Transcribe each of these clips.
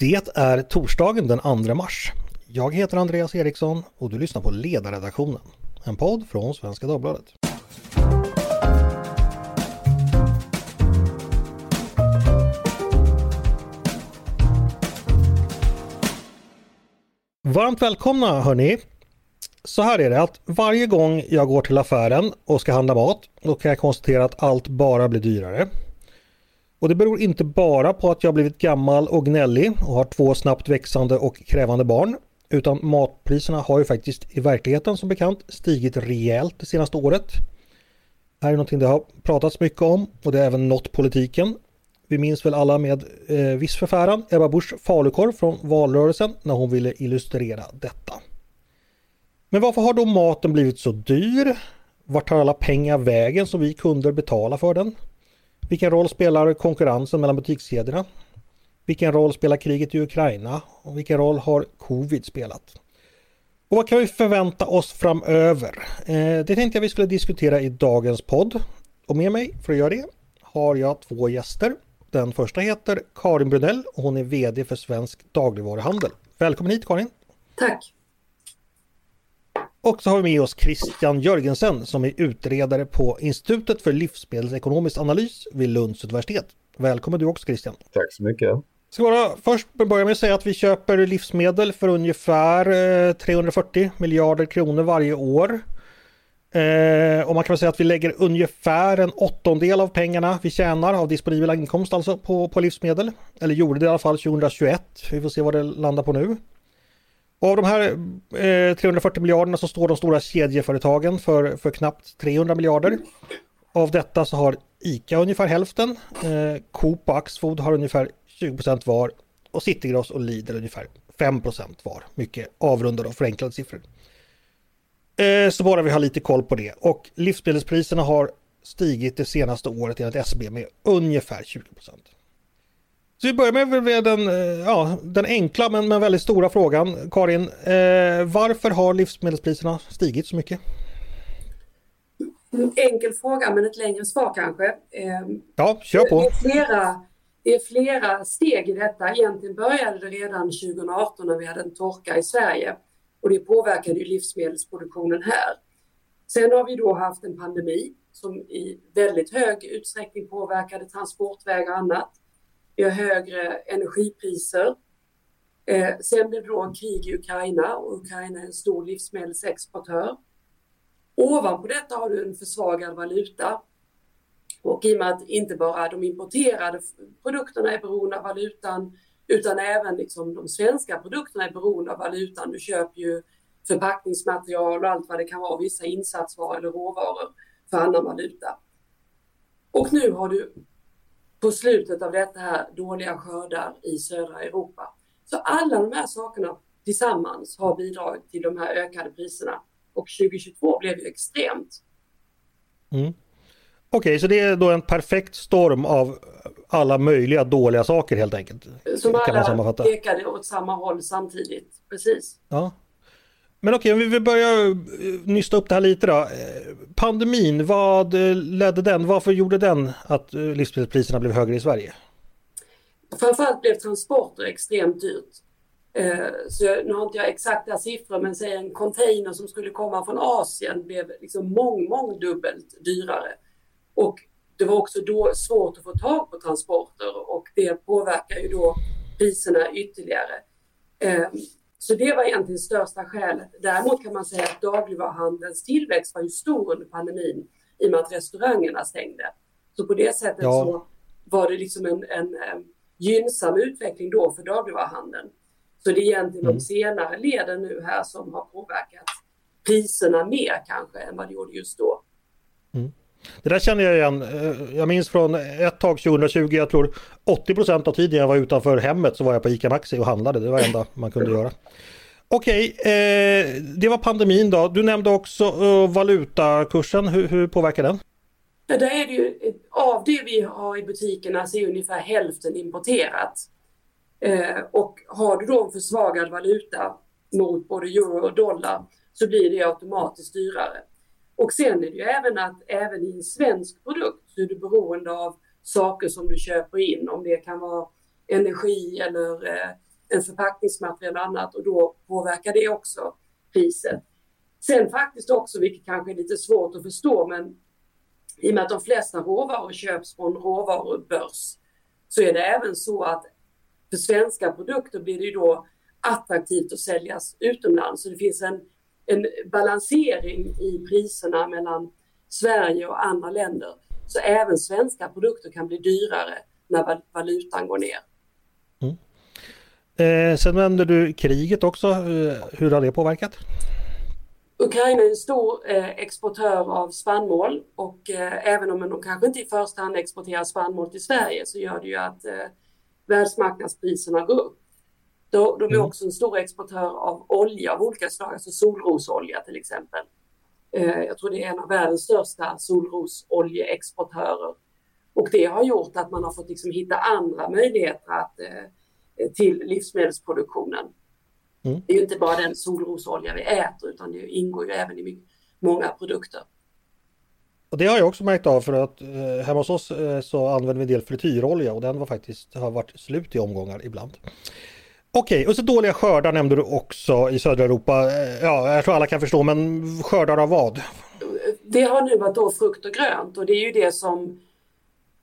Det är torsdagen den 2 mars. Jag heter Andreas Eriksson och du lyssnar på Ledarredaktionen, en podd från Svenska Dagbladet. Varmt välkomna hörni! Så här är det att varje gång jag går till affären och ska handla mat då kan jag konstatera att allt bara blir dyrare. Och det beror inte bara på att jag blivit gammal och gnällig och har två snabbt växande och krävande barn. Utan matpriserna har ju faktiskt i verkligheten som bekant stigit rejält det senaste året. Det här är någonting det har pratats mycket om och det har även nått politiken. Vi minns väl alla med eh, viss förfäran Ebba Busch falukorv från valrörelsen när hon ville illustrera detta. Men varför har då maten blivit så dyr? Vart tar alla pengar vägen som vi kunder betalar för den? Vilken roll spelar konkurrensen mellan butikskedjorna? Vilken roll spelar kriget i Ukraina? Och vilken roll har covid spelat? Och vad kan vi förvänta oss framöver? Eh, det tänkte jag vi skulle diskutera i dagens podd. Och med mig för att göra det har jag två gäster. Den första heter Karin Brunell och hon är VD för Svensk dagligvaruhandel. Välkommen hit Karin! Tack! Och så har vi med oss Christian Jörgensen som är utredare på Institutet för livsmedelsekonomisk analys vid Lunds universitet. Välkommen du också Christian. Tack så mycket. Ska bara först börja med att säga att vi köper livsmedel för ungefär 340 eh, miljarder kronor varje år. Eh, och man kan väl säga att vi lägger ungefär en åttondel av pengarna vi tjänar av disponibel inkomst alltså på, på livsmedel. Eller gjorde det i alla fall 2021. Vi får se vad det landar på nu. Och av de här eh, 340 miljarderna så står de stora kedjeföretagen för, för knappt 300 miljarder. Av detta så har ICA ungefär hälften. Eh, Coop och Axfood har ungefär 20% var. Och Citygross och Lidl ungefär 5% var. Mycket avrundade och förenklade siffror. Eh, så bara vi har lite koll på det. Och livsmedelspriserna har stigit det senaste året enligt SB med ungefär 20 procent. Så vi börjar med, den, eh, ja, den enkla men, men väldigt stora frågan. Karin, eh, varför har livsmedelspriserna stigit så mycket? Enkel fråga men ett längre svar kanske. Eh, ja, kör på. Det är, flera, det är flera steg i detta. Egentligen började det redan 2018 när vi hade en torka i Sverige och det påverkade ju livsmedelsproduktionen här. Sen har vi då haft en pandemi som i väldigt hög utsträckning påverkade transportvägar och annat. Vi har högre energipriser. Eh, sen blev det då en krig i Ukraina och Ukraina är en stor livsmedelsexportör. Ovanpå detta har du en försvagad valuta. Och i och med att inte bara de importerade produkterna är beroende av valutan utan även liksom de svenska produkterna är beroende av valutan. Du köper ju förpackningsmaterial och allt vad det kan vara, vissa insatsvaror eller råvaror för annan valuta. Och nu har du på slutet av detta här dåliga skördar i södra Europa. Så alla de här sakerna tillsammans har bidragit till de här ökade priserna. Och 2022 blev ju extremt. Mm. Okej, okay, så det är då en perfekt storm av alla möjliga dåliga saker helt enkelt? Som alla pekade åt samma håll samtidigt, precis. Ja. Men okej, om vi vill börja eh, nysta upp det här lite då. Eh, pandemin, vad eh, ledde den? Varför gjorde den att livsmedelspriserna blev högre i Sverige? Framförallt blev transporter extremt dyrt. Så nu har inte jag exakta siffror men säg en container som skulle komma från Asien blev liksom mång, mångdubbelt dyrare. Och det var också då svårt att få tag på transporter och det påverkar ju då priserna ytterligare. Så det var egentligen största skälet. Däremot kan man säga att dagligvaruhandelns tillväxt var ju stor under pandemin i och med att restaurangerna stängde. Så på det sättet ja. så var det liksom en, en, en gynnsam utveckling då för dagligvaruhandeln. Så det är egentligen mm. de senare leden nu här som har påverkat priserna mer kanske än vad det gjorde just då. Mm. Det där känner jag igen. Eh, jag minns från ett tag 2020, jag tror 80% av tiden jag var utanför hemmet så var jag på ICA Maxi och handlade. Det var det enda man kunde göra. Okej, eh, det var pandemin då. Du nämnde också eh, valutakursen. Hur, hur påverkar den? Ja, där är det ju, av det vi har i butikerna så är ungefär hälften importerat. Eh, och har du då en försvagad valuta mot både euro och dollar så blir det automatiskt dyrare. Och sen är det ju även att även i en svensk produkt så är du beroende av saker som du köper in, om det kan vara energi eller eh, en förpackningsmaterial och annat och då påverkar det också priset. Sen faktiskt också, vilket kanske är lite svårt att förstå, men i och med att de flesta råvaror köps från råvarubörs så är det även så att för svenska produkter blir det ju då attraktivt att säljas utomlands. Så det finns en, en balansering i priserna mellan Sverige och andra länder. Så även svenska produkter kan bli dyrare när valutan går ner. Mm. Eh, sen nämnde du kriget också. Eh, hur har det påverkat? Ukraina är en stor eh, exportör av spannmål och eh, även om de kanske inte i första hand exporterar spannmål till Sverige så gör det ju att eh, världsmarknadspriserna går upp. De, de är mm. också en stor exportör av olja av olika slag, alltså solrosolja till exempel. Eh, jag tror det är en av världens största solrosoljeexportörer. Och det har gjort att man har fått liksom hitta andra möjligheter att, eh, till livsmedelsproduktionen. Mm. Det är ju inte bara den solrosolja vi äter utan det ingår ju även i många produkter. Och det har jag också märkt av för att eh, hemma hos oss eh, så använder vi en del frityrolja och den var faktiskt, har varit slut i omgångar ibland. Okej, och så dåliga skördar nämnde du också i södra Europa. Eh, ja, jag tror alla kan förstå, men skördar av vad? Det har nu varit då frukt och grönt och det är ju det som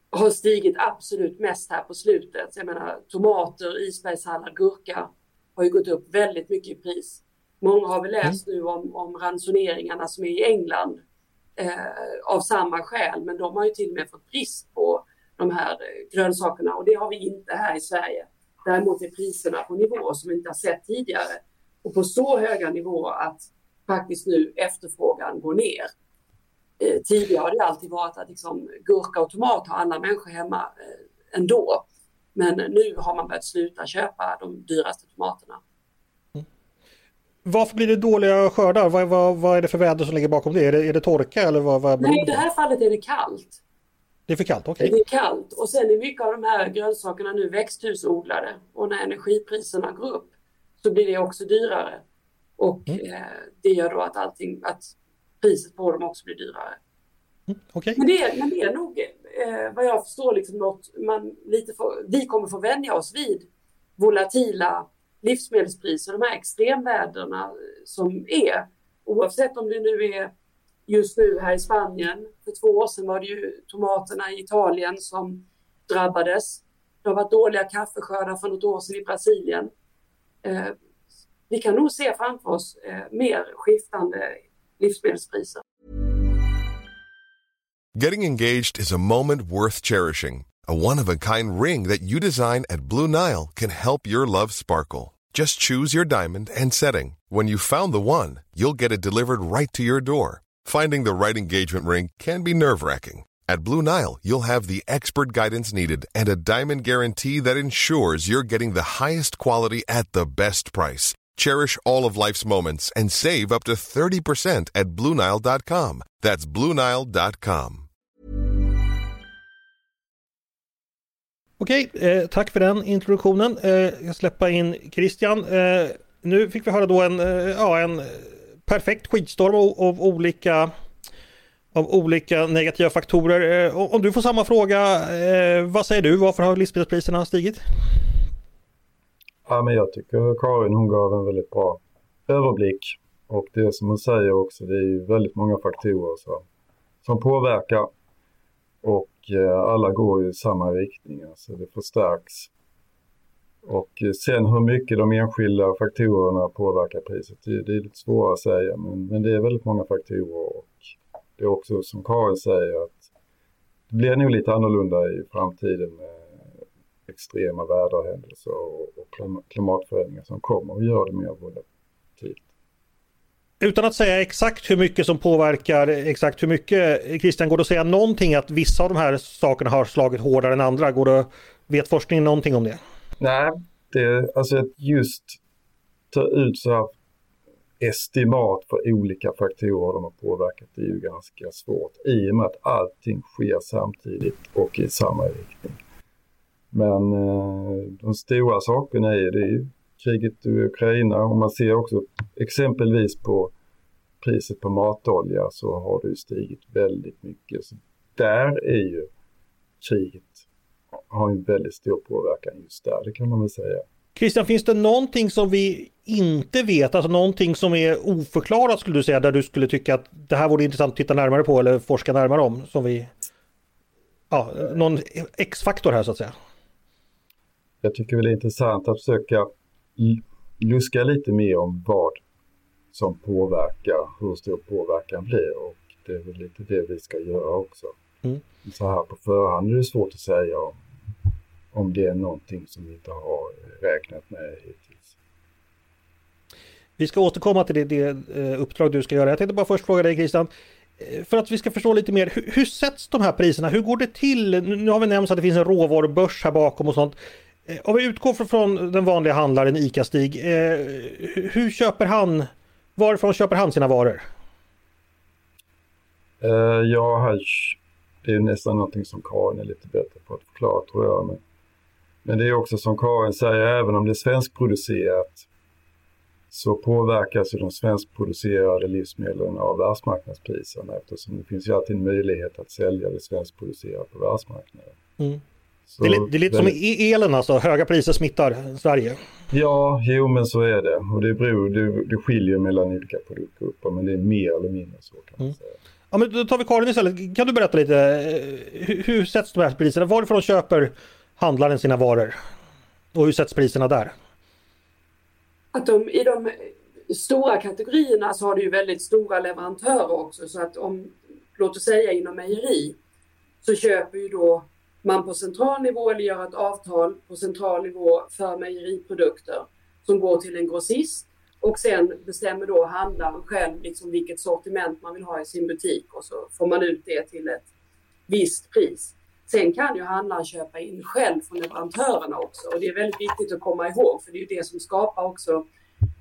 har stigit absolut mest här på slutet. Jag menar tomater, isbergshallad, gurka har ju gått upp väldigt mycket i pris. Många har väl läst mm. nu om, om ransoneringarna som är i England eh, av samma skäl, men de har ju till och med fått brist på de här eh, grönsakerna och det har vi inte här i Sverige. Däremot är priserna på nivåer som vi inte har sett tidigare och på så höga nivåer att faktiskt nu efterfrågan går ner. Eh, tidigare har det alltid varit att liksom, gurka och tomat har alla människor hemma eh, ändå. Men nu har man börjat sluta köpa de dyraste tomaterna. Mm. Varför blir det dåliga skördar? Vad, vad, vad, är det för väder som ligger bakom det? Är det, är det torka eller vad, vad Nej, i det här fallet är det kallt. Det är för kallt, okej. Okay. Det är kallt och sen är mycket av de här grönsakerna nu växthusodlade och när energipriserna går upp så blir det också dyrare. Och mm. eh, det gör då att allting, att priset på dem också blir dyrare. Mm, okay. men, det är, men det är nog eh, vad jag förstår liksom något man lite får, vi kommer få vänja oss vid volatila livsmedelspriser, de här extremväderna som är. Oavsett om det nu är just nu här i Spanien. För två år sedan var det ju tomaterna i Italien som drabbades. Det har varit dåliga kaffeskördar för något år sedan i Brasilien. Eh, vi kan nog se framför oss eh, mer skiftande livsmedelspriser. Getting engaged is a moment worth cherishing. A one-of-a-kind ring that you design at Blue Nile can help your love sparkle. Just choose your diamond and setting. When you found the one, you'll get it delivered right to your door. Finding the right engagement ring can be nerve wracking. At Blue Nile, you'll have the expert guidance needed and a diamond guarantee that ensures you're getting the highest quality at the best price. Cherish all of life's moments and save up to 30% at BlueNile.com. That's BlueNile.com. Okej, eh, tack för den introduktionen. Eh, jag släppa in Christian. Eh, nu fick vi höra då en, eh, ja, en perfekt skitstorm av, olika av olika negativa faktorer. Eh, om du får samma fråga, eh, vad säger du? Varför har livsmedelspriserna stigit? Ja, men jag tycker Karin hon gav en väldigt bra överblick. Och det som hon säger också, det är ju väldigt många faktorer som, som påverkar. Och eh, alla går i samma riktning, alltså det förstärks och sen hur mycket de enskilda faktorerna påverkar priset, det, det är lite svårare att säga. Men, men, det är väldigt många faktorer och det är också som Karin säger att det blir nog lite annorlunda i framtiden med extrema väderhändelser och, och klimatförändringar som kommer och gör det mer volatilt. Utan att säga exakt hur mycket som påverkar exakt hur mycket, Christian, går det att säga någonting att vissa av de här sakerna har slagit hårdare än andra? Går det, vet forskningen någonting om det? Nej, det, alltså att just ta ut så här estimat för olika faktorer de har påverkat det är ju ganska svårt i och med att allting sker samtidigt och i samma riktning. Men eh, de stora sakerna är det är ju kriget i Ukraina och man ser också exempelvis på priset på matolja så har det ju stigit väldigt mycket. Så där är ju kriget har en väldigt stor påverkan just där, det kan man väl säga. Christian, finns det någonting som vi inte vet, alltså någonting som är oförklarat skulle du säga, där du skulle tycka att det här vore intressant att titta närmare på eller forska närmare om, som vi... Ja, någon X-faktor här så att säga. Jag tycker väl det är intressant att försöka luska lite mer om vad som påverkar, hur stor påverkan blir och det är väl lite det vi ska göra också. Mm. Så här på förhand är det svårt att säga om, om det är någonting som vi inte har räknat med hittills. Vi ska återkomma till det, det eh, uppdrag du ska göra. Jag tänkte bara först fråga dig Christian, eh, för att vi ska förstå lite mer, hur, hur sätts de här priserna? Hur går det till? Nu har vi nämnt att det finns en råvarubörs här bakom och sånt. Eh, om vi utgår från den vanliga handlaren ICA-Stig, hur köper han, varifrån köper han sina varor? Ja, det är nästan någonting som Karin är lite bättre på att förklara tror jag. Men men det är också som Karin säger, även om det är svenskproducerat så påverkas ju de svenskproducerade livsmedlen av världsmarknadspriserna eftersom det finns ju alltid en möjlighet att sälja det svenskproducerade på världsmarknaden. Mm. Det, är, det är lite som i elen alltså, höga priser smittar Sverige. Ja, jo men så är det. Och det, beror, det, det skiljer mellan olika produktgrupper men det är mer eller mindre så kan man mm. säga. Ja, men då tar vi Karin istället. Kan du berätta lite, eh, hur, hur sätts de här priserna? Varifrån köper handlaren sina varor? Och hur sätts priserna där? Att de, I de stora kategorierna så har du ju väldigt stora leverantörer också så att om, låt oss säga inom mejeri, så köper ju då man på central nivå eller gör ett avtal på central nivå för mejeriprodukter som går till en grossist och sen bestämmer då handlaren själv liksom vilket sortiment man vill ha i sin butik och så får man ut det till ett visst pris. Sen kan ju handlaren köpa in själv från leverantörerna också och det är väldigt viktigt att komma ihåg för det är ju det som skapar också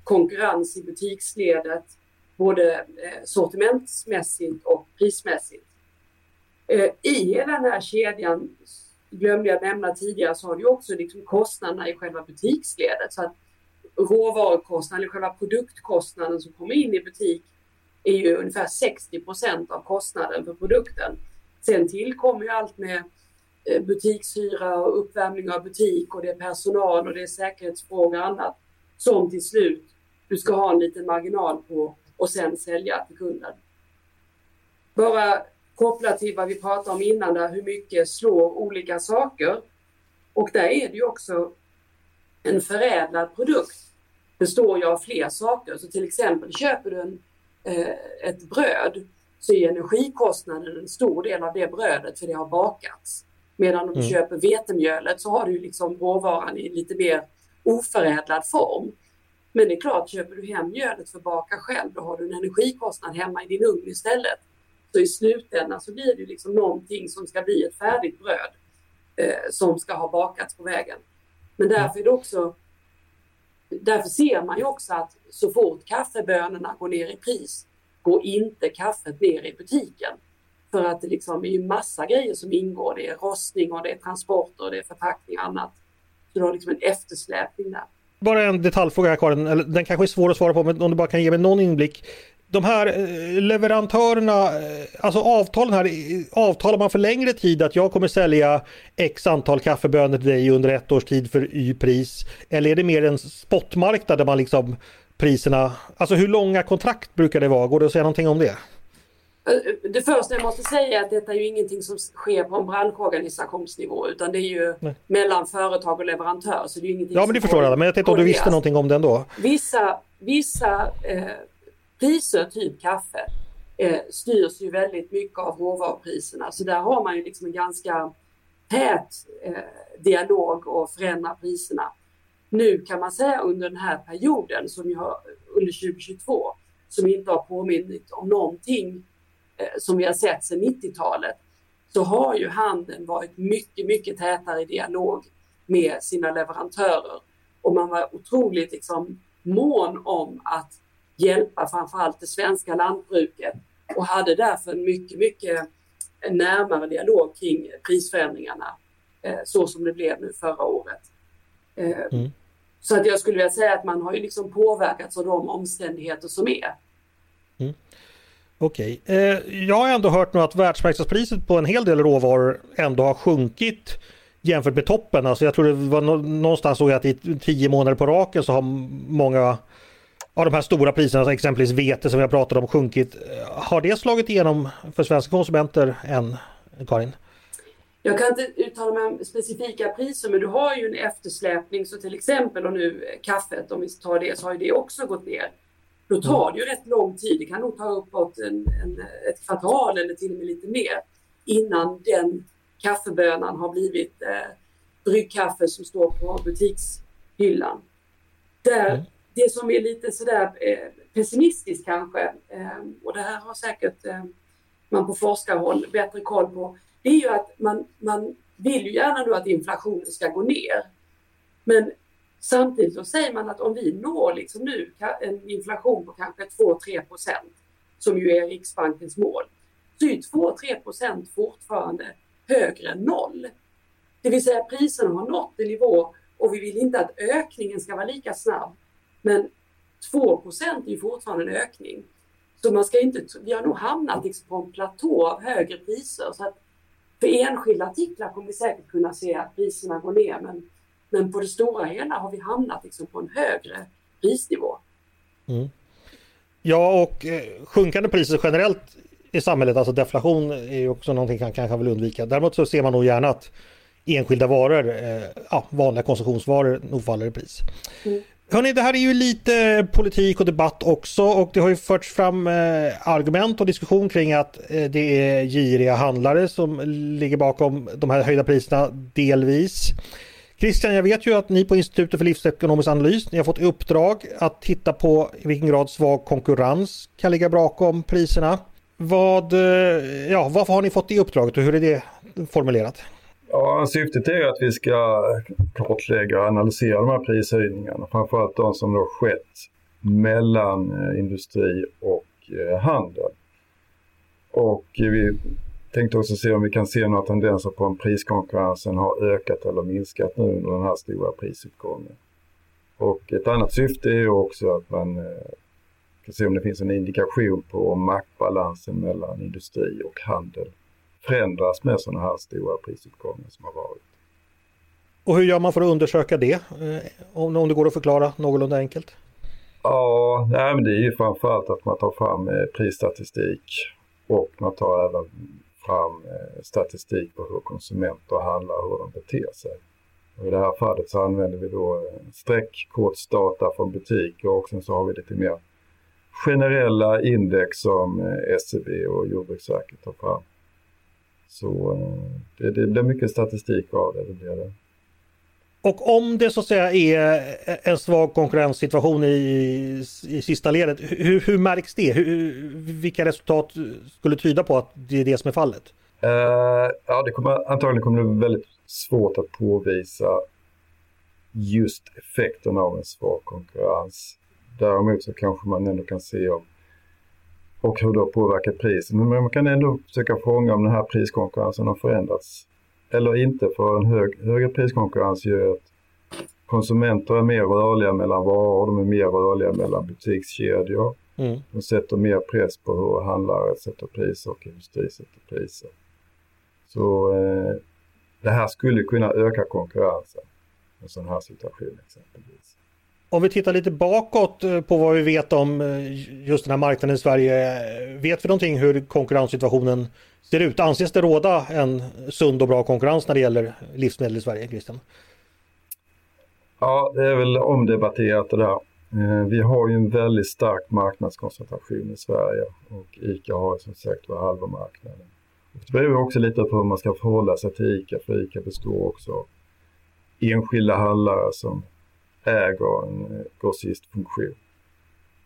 konkurrens i butiksledet både eh, sortimentsmässigt och prismässigt. Eh, I hela den här kedjan, glömde jag nämna tidigare, så har du också liksom kostnaderna i själva butiksledet. Så att råvarukostnaden, eller själva produktkostnaden som kommer in i butik är ju ungefär 60 procent av kostnaden för produkten. Sen tillkommer ju allt med eh, butikshyra och uppvärmning av butik och det är personal och det är säkerhetsfrågor och annat som till slut du ska ha en liten marginal på och sen sälja till kunden. Bara kopplat till vad vi pratade om innan där hur mycket slår olika saker. Och där är det ju också en förädlad produkt består ju av fler saker. Så till exempel köper du en, eh, ett bröd så är energikostnaden en stor del av det brödet för det har bakats. Medan om du mm. köper vetemjölet så har du liksom råvaran i lite mer oförädlad form. Men det är klart, köper du hem mjölet för att baka själv då har du en energikostnad hemma i din ugn istället. Så i slutändan så blir det liksom någonting som ska bli ett färdigt bröd eh, som ska ha bakats på vägen. Men därför är det också Därför ser man ju också att så fort kaffebönorna går ner i pris går inte kaffet ner i butiken. För att det liksom är ju massa grejer som ingår. Det är rostning och det är transporter och det är förpackning och annat. Så du har liksom en eftersläpning där. Bara en detaljfråga här Karin, eller den kanske är svår att svara på men om du bara kan ge mig någon inblick. De här eh, leverantörerna, eh, alltså avtalen här, eh, avtalar man för längre tid att jag kommer sälja x antal kaffebönor till dig under ett års tid för y-pris? Eller är det mer en spotmarknad där man liksom priserna, alltså hur långa kontrakt brukar det vara? Går det att säga någonting om det? Eh, det första jag måste säga är att detta är ju ingenting som sker på en branschorganisationsnivå utan det är ju Nej. mellan företag och leverantör. Så det är ingenting ja men det förstår jag, men jag tänkte om du visste någonting om det ändå. Vissa, vissa eh, priser, typ kaffe, eh, styrs ju väldigt mycket av råvarupriserna. Så där har man ju liksom en ganska tät eh, dialog och förändrar priserna. Nu kan man säga under den här perioden som jag under 2022 som inte har påminnit om någonting Eh, som vi har sett sedan 90-talet så har ju handeln varit mycket, mycket tätare i dialog med sina leverantörer. Och man var otroligt liksom, mån om att hjälpa framförallt det svenska lantbruket och hade därför en mycket, mycket närmare dialog kring prisförändringarna eh, så som det blev nu förra året. Eh, mm. Så att jag skulle vilja säga att man har ju liksom påverkats av de omständigheter som är. Mm. Okej, okay. eh, jag har ändå hört nu att världsmarknadspriset på en hel del råvaror ändå har sjunkit jämfört med toppen. Alltså jag tror det var någonstans såg jag att i tio månader på raken så har många av de här stora priserna, alltså exempelvis vete som jag pratade om, sjunkit. Har det slagit igenom för svenska konsumenter än, Karin? Jag kan inte uttala mig om specifika priser men du har ju en eftersläpning så till exempel och nu kaffet om vi tar det så har ju det också gått ner. Då tar det ju rätt lång tid, det kan nog ta uppåt en, en, ett kvartal eller till och med lite mer innan den kaffebönan har blivit eh, bryggkaffe som står på butikshyllan. Där, mm. Det som är lite sådär eh, pessimistiskt kanske, eh, och det här har säkert eh, man på forskarhåll bättre koll på, det är ju att man, man vill ju gärna då att inflationen ska gå ner. Men samtidigt så säger man att om vi når liksom nu en inflation på kanske 2-3 procent, som ju är Riksbankens mål, så är 2-3 procent fortfarande högre än noll. Det vill säga priserna har nått en nivå och vi vill inte att ökningen ska vara lika snabb. Men 2 procent är ju fortfarande en ökning. Så man ska inte, vi har nog hamnat liksom på en platå av högre priser. Så att för enskilda artiklar kommer vi säkert kunna se att priserna går ner men, men på det stora hela har vi hamnat liksom på en högre prisnivå. Mm. Ja och eh, sjunkande priser generellt i samhället, alltså deflation är ju också någonting man kanske vill undvika. Däremot så ser man nog gärna att enskilda varor, eh, ja, vanliga konsumtionsvaror, nog faller i pris. Mm. Hörrni, det här är ju lite politik och debatt också och det har ju förts fram eh, argument och diskussion kring att eh, det är giriga handlare som ligger bakom de här höjda priserna delvis. Christian, jag vet ju att ni på Institutet för livsekonomisk analys, ni har fått i uppdrag att titta på i vilken grad svag konkurrens kan ligga bakom priserna. Vad, eh, ja, varför har ni fått det uppdraget och hur är det formulerat? Ja, syftet är att vi ska kartlägga och analysera de här prishöjningarna, framförallt de som har skett mellan eh, industri och eh, handel. Och eh, vi tänkte också se om vi kan se några tendenser på om priskonkurrensen har ökat eller minskat nu under den här stora prisuppgången. Och ett annat syfte är också att man ska se om det finns en indikation på om maktbalansen mellan industri och handel förändras med sådana här stora prisuppgångar som har varit. Och hur gör man för att undersöka det? Eh, om, det går att förklara någorlunda enkelt? Ja, nej, men det är ju framförallt att man tar fram eh, prisstatistik och man tar även fram eh, statistik på hur konsumenter handlar och hur de beter sig. Och I det här fallet så använder vi då streckkodsdata från butiker och sen så har vi lite mer generella index som SCB och Jordbruksverket tar fram. Så eh, det, det blir mycket statistik av det. det, blir det. Och om det så att säga är en svag konkurrenssituation i, i sista ledet, hur, hur märks det? Hur, vilka resultat skulle tyda på att det är det som är fallet? Uh, ja, det kommer, antagligen kommer det bli väldigt svårt att påvisa just effekten av en svag konkurrens. Däremot så kanske man ändå kan se om och hur det har påverkat priset. Men man kan ändå försöka fånga om den här priskonkurrensen har förändrats eller inte. För en hög, högre priskonkurrens gör att konsumenter är mer rörliga mellan varor, de är mer rörliga mellan butikskedjor. Mm. De sätter mer press på hur handlare sätter priser och industri sätter priser. Så eh, det här skulle kunna öka konkurrensen i en sån här situation exempelvis. Om vi tittar lite bakåt eh, på vad vi vet om eh, just den här marknaden i Sverige. Eh, vet vi någonting hur konkurrenssituationen ser ut? Anses det råda en sund och bra konkurrens när det gäller livsmedel i Sverige, Christian? Ja, det är väl omdebatterat det där. Vi har ju en väldigt stark marknadskoncentration i Sverige och ICA har som sagt var halva marknaden. Det beror också lite på hur man ska förhålla sig till ICA, för ICA består också av enskilda handlare som äger en grossistfunktion.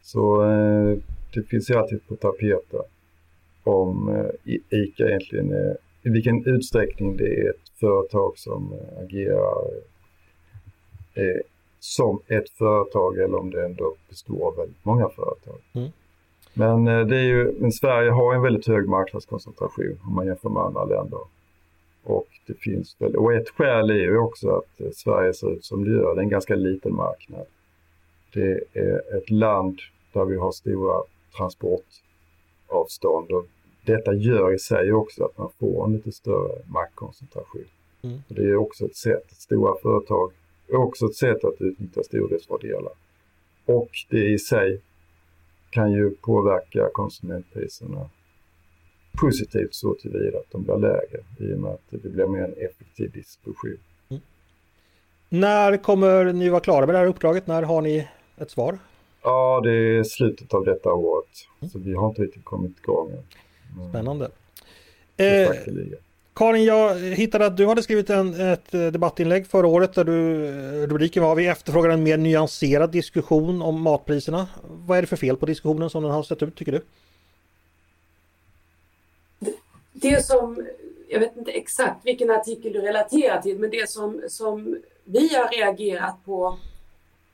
Så eh, det finns ju alltid på tapeten om eh, ICA egentligen är, i vilken utsträckning det är ett företag som eh, agerar eh, som ett företag eller om det ändå består av väldigt många företag. Mm. Men, eh, det är ju, men Sverige har en väldigt hög marknadskoncentration om man jämför med andra länder. Och det finns väl, och ett skäl är ju också att eh, Sverige ser ut som det gör. Det är en ganska liten marknad. Det är ett land där vi har stora transportavstånd och detta gör i sig också att man får en lite större maktkoncentration. Mm. Det är också ett sätt, stora företag, också ett sätt att utnyttja stordriftsfördelar. Och det i sig kan ju påverka konsumentpriserna positivt så tillvida att de blir lägre i och med att det blir mer en effektiv distribution. Mm. När kommer ni vara klara med det här uppdraget? När har ni ett svar? Ja, det är slutet av detta året. Mm. Så vi har inte riktigt kommit igång än. Spännande. Eh, Karin, jag hittade att du hade skrivit en, ett debattinlägg förra året där du, rubriken var Vi efterfrågar en mer nyanserad diskussion om matpriserna. Vad är det för fel på diskussionen som den har sett ut tycker du? Det som, jag vet inte exakt vilken artikel du relaterar till, men det som, som vi har reagerat på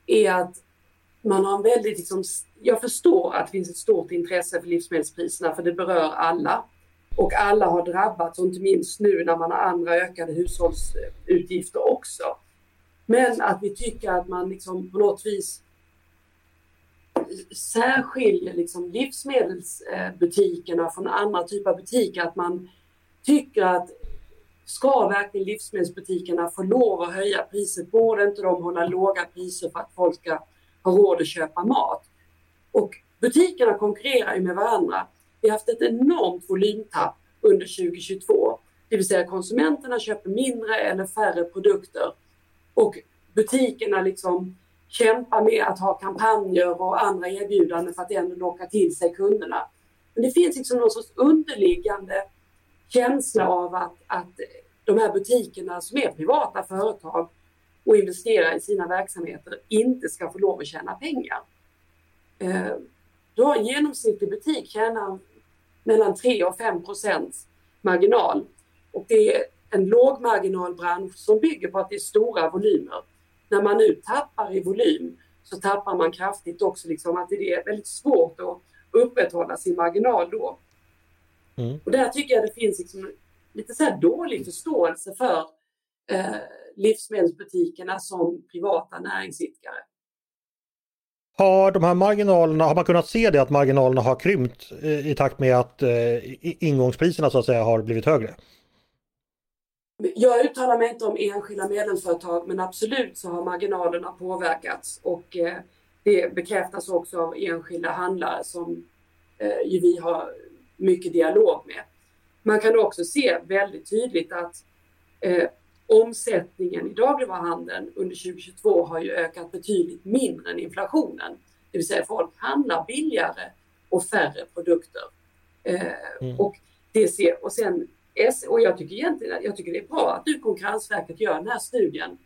är att man har en väldigt, liksom, jag förstår att det finns ett stort intresse för livsmedelspriserna för det berör alla. Och alla har drabbats, och inte minst nu när man har andra ökade hushållsutgifter också. Men att vi tycker att man liksom på något vis särskiljer liksom livsmedelsbutikerna från andra typer av butiker. Att man tycker att ska verkligen livsmedelsbutikerna få lov att höja priset? Borde inte de hålla låga priser för att folk ska ha råd att köpa mat? Och butikerna konkurrerar ju med varandra. Vi har haft ett enormt volymtapp under 2022. Det vill säga konsumenterna köper mindre eller färre produkter och butikerna liksom kämpar med att ha kampanjer och andra erbjudanden för att ändå locka till sig kunderna. Men det finns liksom någon sorts underliggande känsla av att, att de här butikerna som är privata företag och investerar i sina verksamheter inte ska få lov att tjäna pengar. Eh, du har en genomsnittlig butik tjänar mellan 3 och 5 procents marginal. Och det är en lågmarginalbransch som bygger på att det är stora volymer. När man nu tappar i volym så tappar man kraftigt också liksom att det är väldigt svårt att upprätthålla sin marginal då. Mm. Och där tycker jag det finns liksom lite så dålig förståelse för eh, livsmedelsbutikerna som privata näringsidkare. Har de här marginalerna, har man kunnat se det att marginalerna har krympt i takt med att eh, ingångspriserna så att säga har blivit högre? Jag uttalar mig inte om enskilda medlemsföretag men absolut så har marginalerna påverkats och eh, det bekräftas också av enskilda handlare som eh, vi har mycket dialog med. Man kan också se väldigt tydligt att omsättningen i dagligvaruhandeln under 2022 har ju ökat betydligt mindre än inflationen. Det vill säga folk handlar billigare och färre produkter. Eh, mm. och, det ser, och, sen, och jag tycker egentligen jag tycker det är bra att nu Konkurrensverket gör den här studien.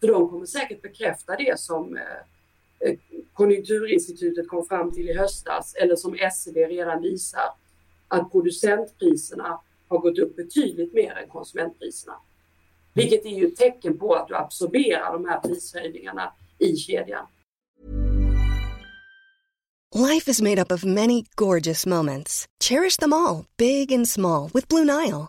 För de kommer säkert bekräfta det som eh, eh, Konjunkturinstitutet kom fram till i höstas eller som SCB redan visar att producentpriserna har gått upp betydligt mer än konsumentpriserna. Vilket är ju ett tecken på att du absorberar de här prishöjningarna i kedjan. Life is made up of many gorgeous moments. Cherish them all, big and small, with Blue Nile.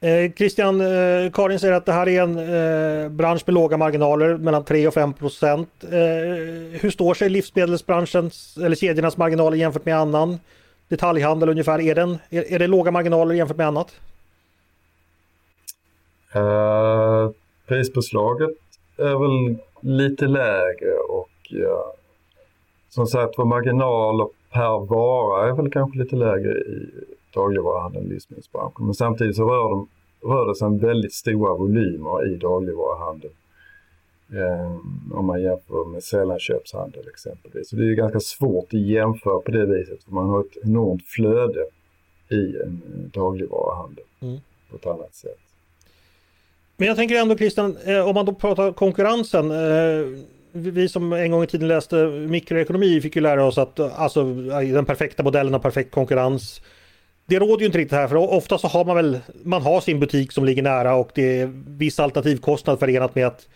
Eh, Christian, eh, Karin säger att det här är en eh, bransch med låga marginaler, mellan 3 och 5 procent. Eh, hur står sig livsmedelsbranschens eller kedjornas marginaler jämfört med annan detaljhandel ungefär? Är, den, är, är det låga marginaler jämfört med annat? Uh Prispåslaget är väl lite lägre och ja, som sagt var marginaler per vara är väl kanske lite lägre i dagligvaruhandeln och livsmedelsbranschen. Men samtidigt så rör, de, rör det sig om väldigt stora volymer i dagligvaruhandeln. Eh, om man jämför med sällanköpshandel exempelvis. Så det är ganska svårt att jämföra på det viset för man har ett enormt flöde i en dagligvaruhandel mm. på ett annat sätt. Men jag tänker ändå Christian, eh, om man då pratar konkurrensen. Eh, vi som en gång i tiden läste mikroekonomi fick ju lära oss att alltså, den perfekta modellen av perfekt konkurrens. Det råder ju inte riktigt här för ofta så har man väl, man har sin butik som ligger nära och det är viss alternativkostnad förenat med att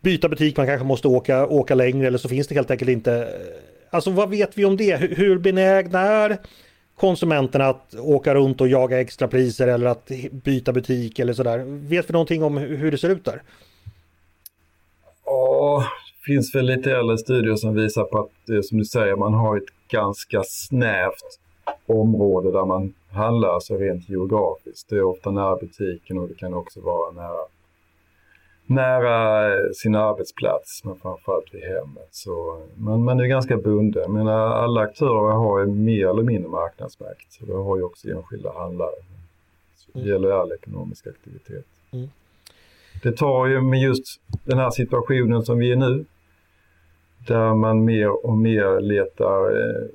byta butik, man kanske måste åka, åka längre eller så finns det helt enkelt inte. Alltså vad vet vi om det? Hur benägna är konsumenterna att åka runt och jaga extrapriser eller att byta butik eller sådär? Vet vi någonting om hur det ser ut där? Ja, det finns väl lite äldre studier som visar på att det som du säger, man har ett ganska snävt område där man handlar, alltså rent geografiskt. Det är ofta nära butiken och det kan också vara nära, nära sin arbetsplats, men framförallt vid hemmet. Så, men man är ganska bunden. Menar, alla aktörer har ju mer eller mindre marknadsmakt. Så det har ju också enskilda handlare. Så det gäller all ekonomisk aktivitet. Mm. Det tar ju med just den här situationen som vi är nu, där man mer och mer letar eh,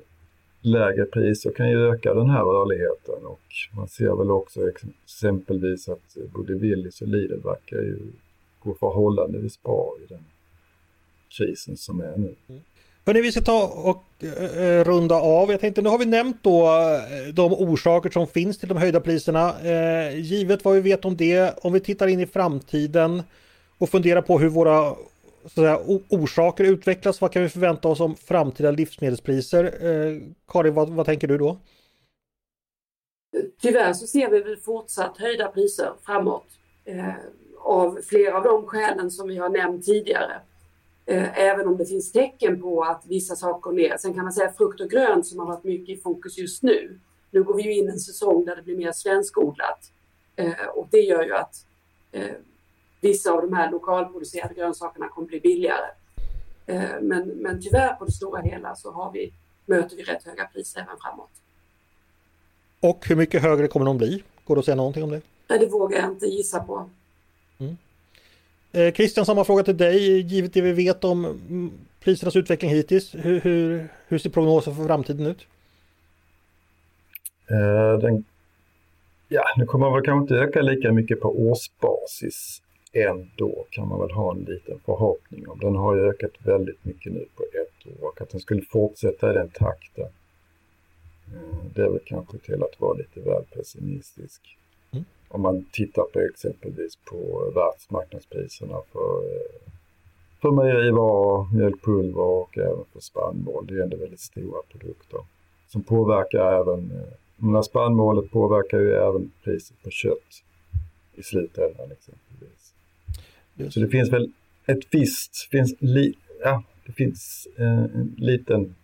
lägre priser kan ju öka den här rörligheten och man ser väl också exempelvis att både Willys och Lidl verkar ju gå förhållandevis bra i den krisen som är nu. Mm. Hörrni, vi ska ta och eh, eh runda av. Jag tänkte, nu har vi nämnt då eh, de orsaker som finns till de höjda priserna. Eh, givet vad vi vet om det, om vi tittar in i framtiden och funderar på hur våra så att säga, orsaker utvecklas, vad kan vi förvänta oss om framtida livsmedelspriser? Eh, Karin, vad, vad tänker du då? Tyvärr så ser vi väl fortsatt höjda priser framåt eh, av flera av de skälen som vi har nämnt tidigare. Eh, även om det finns tecken på att vissa saker går ner. Sen kan man säga frukt och grönt som har varit mycket i fokus just nu. Nu går vi ju in i en säsong där det blir mer svenskodlat eh, och det gör ju att eh, vissa av de här lokalproducerade grönsakerna kommer bli billigare. Eh, men, men tyvärr på det stora hela så har vi, möter vi rätt höga priser även framåt. Och hur mycket högre kommer de bli? Går det att säga någonting om det? Nej, det vågar jag inte gissa på. Mm. Eh, Christian, samma fråga till dig. Givet det vi vet om mm, prisernas utveckling hittills, hur, hur, hur ser prognosen för framtiden ut? Uh, den, ja, nu kommer väl kanske inte öka lika mycket på årsbasis ändå kan man väl ha en liten förhoppning om. Den har ju ökat väldigt mycket nu på ett år och att den skulle fortsätta i den takten. Eh, det är väl kanske till att vara lite väl pessimistisk. Mm. Om man tittar på exempelvis på världsmarknadspriserna för, eh, för mejerivaror, mjölkpulver och även för spannmål. Det är ändå väldigt stora produkter som påverkar även, eh, när spannmålet påverkar ju även priset på kött i slutändan så det finns väl ett visst, finns li, ja, det finns eh, en liten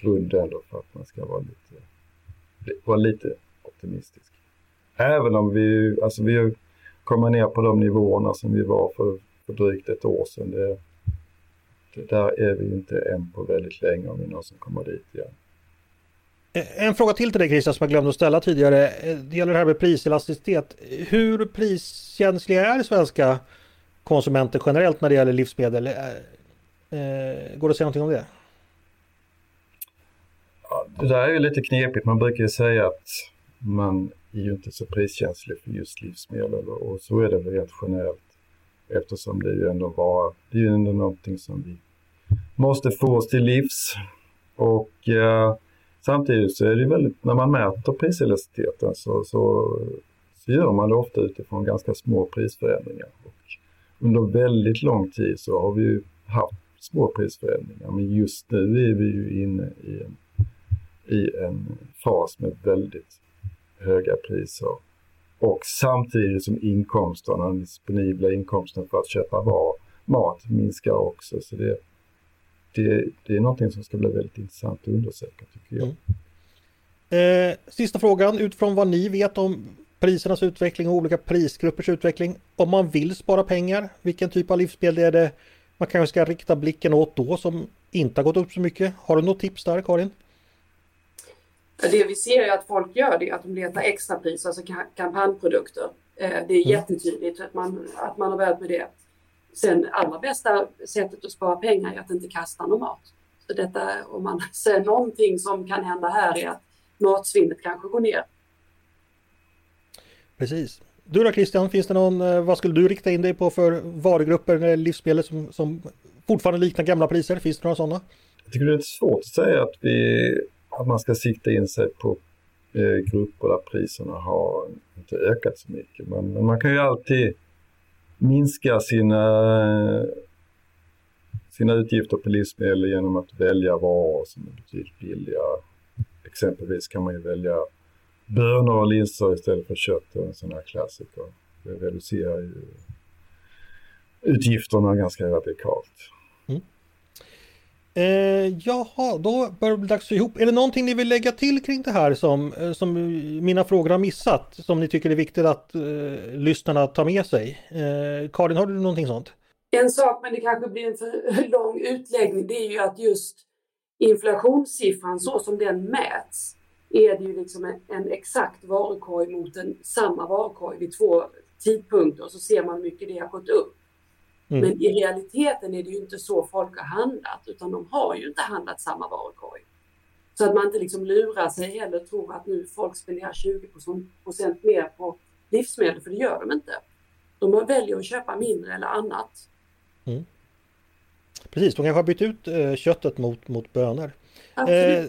grund ändå för att man ska vara lite, vara lite optimistisk. Även om vi, alltså vi kommer ner på de nivåerna som vi var för, för drygt ett år sedan. Det, det där är vi inte än på väldigt länge om vi någonsin kommer dit igen. Eh, en fråga till till dig Christian som jag glömde att ställa tidigare. Eh, det gäller det här med priselasticitet. Hur priskänsliga är svenska konsumenter generellt när det gäller livsmedel. Eh, eh, går det att säga någonting om det? Ja, det där är ju lite knepigt. Man brukar ju säga att man är ju inte så priskänslig för just livsmedel och så är det väl helt generellt. Eftersom det är ju ändå bara, det är ju ändå någonting som vi måste få oss till livs. Och eh, samtidigt så är det väldigt, när man mäter priselasticiteten så, så, så gör man det ofta utifrån ganska små prisförändringar under väldigt lång tid så har vi ju haft små prisförändringar men just nu är vi ju inne i en, i en fas med väldigt höga priser. Och samtidigt som inkomsterna, den disponibla inkomsten för att köpa var, mat minskar också. Så det, det, det är någonting som ska bli väldigt intressant att undersöka tycker jag. Mm. Eh, sista frågan, utifrån vad ni vet om prisernas utveckling och olika prisgruppers utveckling. Om man vill spara pengar, vilken typ av livsmedel är det man kanske ska rikta blicken åt då som inte har gått upp så mycket? Har du något tips där Karin? Det vi ser är att folk gör det, att de letar extrapris, alltså kampanjprodukter. Eh, det är mm. jättetydligt att man, att man har börjat med det. Sen allra bästa sättet att spara pengar är att inte kasta någon mat. Så detta, om man ser någonting som kan hända här är att matsvinnet kanske går ner. Precis. Du då Christian, finns det någon, eh, vad skulle du rikta in dig på för varugrupper när det livsmedel som, som fortfarande liknar gamla priser? Finns det några sådana? Jag tycker det är svårt att säga att, vi, att man ska sikta in sig på eh, grupper där priserna har inte ökat så mycket. Men, men man kan ju alltid minska sina, sina utgifter på livsmedel genom att välja varor som är betydligt billigare. Exempelvis kan man ju välja bönor och linser istället för kött och en sån här klassiker. Det reducerar ju utgifterna ganska radikalt. Mm. Eh, jaha, då börjar det bli dags att ihop. Är det någonting ni vill lägga till kring det här som, eh, som mina frågor har missat? Som ni tycker är viktigt att eh, lyssnarna tar med sig? Eh, Karin, har du någonting sånt? En sak, men det kanske blir en för lång utläggning, det är ju att just inflationssiffran så som den mäts är det ju liksom en, en exakt varukorg mot en samma varukorg vid två tidpunkter och så ser man hur mycket det har gått upp. Mm. Men i realiteten är det ju inte så folk har handlat utan de har ju inte handlat samma varukorg. Så att man inte liksom lurar sig heller och tror att nu folk spenderar 20 procent mer på livsmedel, för det gör de inte. De väljer att köpa mindre eller annat. Mm. Precis, de kanske har bytt ut eh, köttet mot, mot bönor. Eh,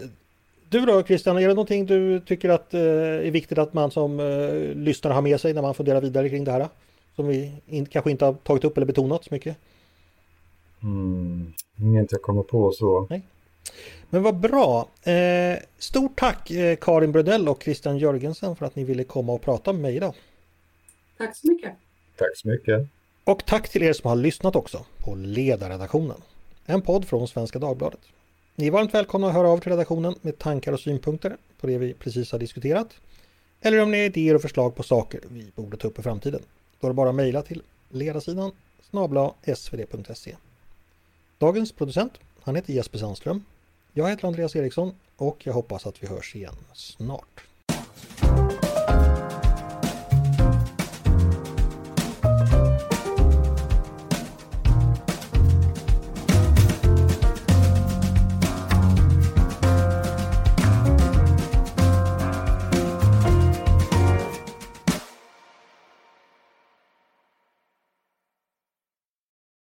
du då Christian, är det någonting du tycker att eh, är viktigt att man som eh, lyssnare har med sig när man funderar vidare kring det här? Som vi in, kanske inte har tagit upp eller betonat så mycket? Mm, inget jag kommer på så. Nej. Men vad bra! Eh, stort tack eh, Karin Brodell och Christian Jörgensen för att ni ville komma och prata med mig idag. Tack så mycket! Tack så mycket! Och tack till er som har lyssnat också på Ledarredaktionen. En podd från Svenska Dagbladet. Ni är varmt välkomna att höra av till redaktionen med tankar och synpunkter på det vi precis har diskuterat. Eller om ni har idéer och förslag på saker vi borde ta upp i framtiden. Då är det bara att mejla till ledarsidan snabla svd.se. Dagens producent, han heter Jesper Sandström. Jag heter Andreas Eriksson och jag hoppas att vi hörs igen snart.